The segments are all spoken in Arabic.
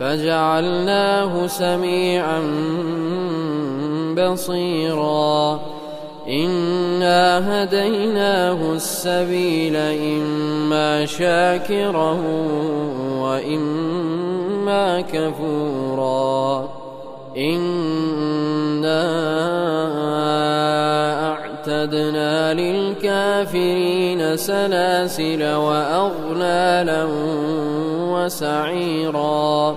فجعلناه سميعا بصيرا. إنا هديناه السبيل إما شاكرا وإما كفورا. إنا أعتدنا للكافرين سلاسل وأغلالا وسعيرا.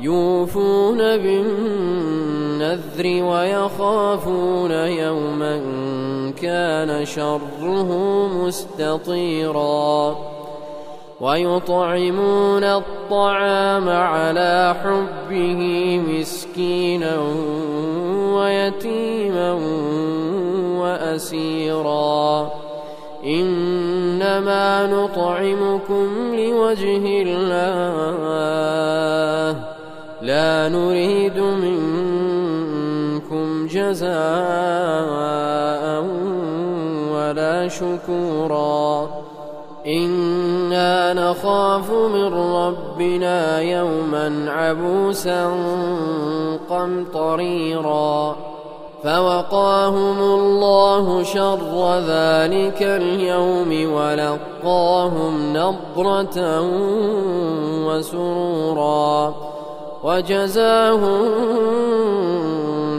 يوفون بالنذر ويخافون يوما كان شره مستطيرا ويطعمون الطعام على حبه مسكينا ويتيما وأسيرا. إنما نطعمكم لوجه الله. لا نريد منكم جزاء ولا شكورا. إنا نخاف من ربنا يوما عبوسا قمطريرا. فوقاهم الله شر ذلك اليوم ولقاهم نضرة وسرورا. وجزاهم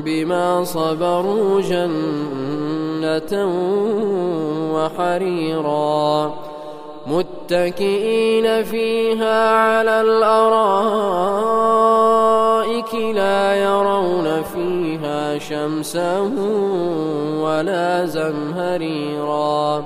بما صبروا جنة وحريرا. متكئين فيها على الأرائك لا يرون فيها شمسا ولا زمهريرا.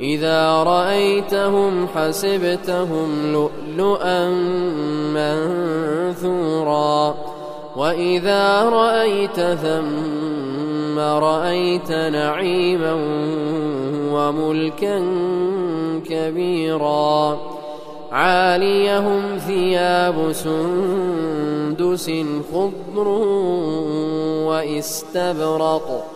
إذا رأيتهم حسبتهم لؤلؤا منثورا. وإذا رأيت ثم رأيت نعيما وملكا كبيرا. عاليهم ثياب سندس خضر وإستبرق.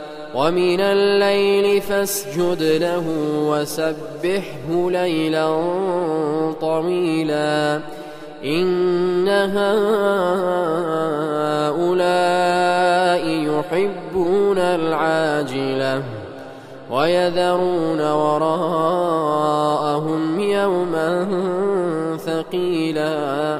ومن الليل فاسجد له وسبحه ليلا طويلا. إن هؤلاء يحبون العاجلة ويذرون وراءهم يوما ثقيلا.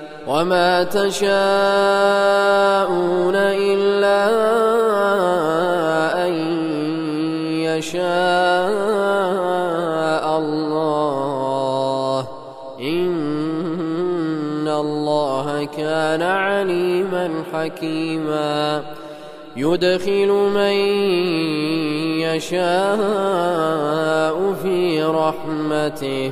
وما تشاءون إلا أن يشاء الله. إن الله كان عليما حكيما. يدخل من يشاء في رحمته.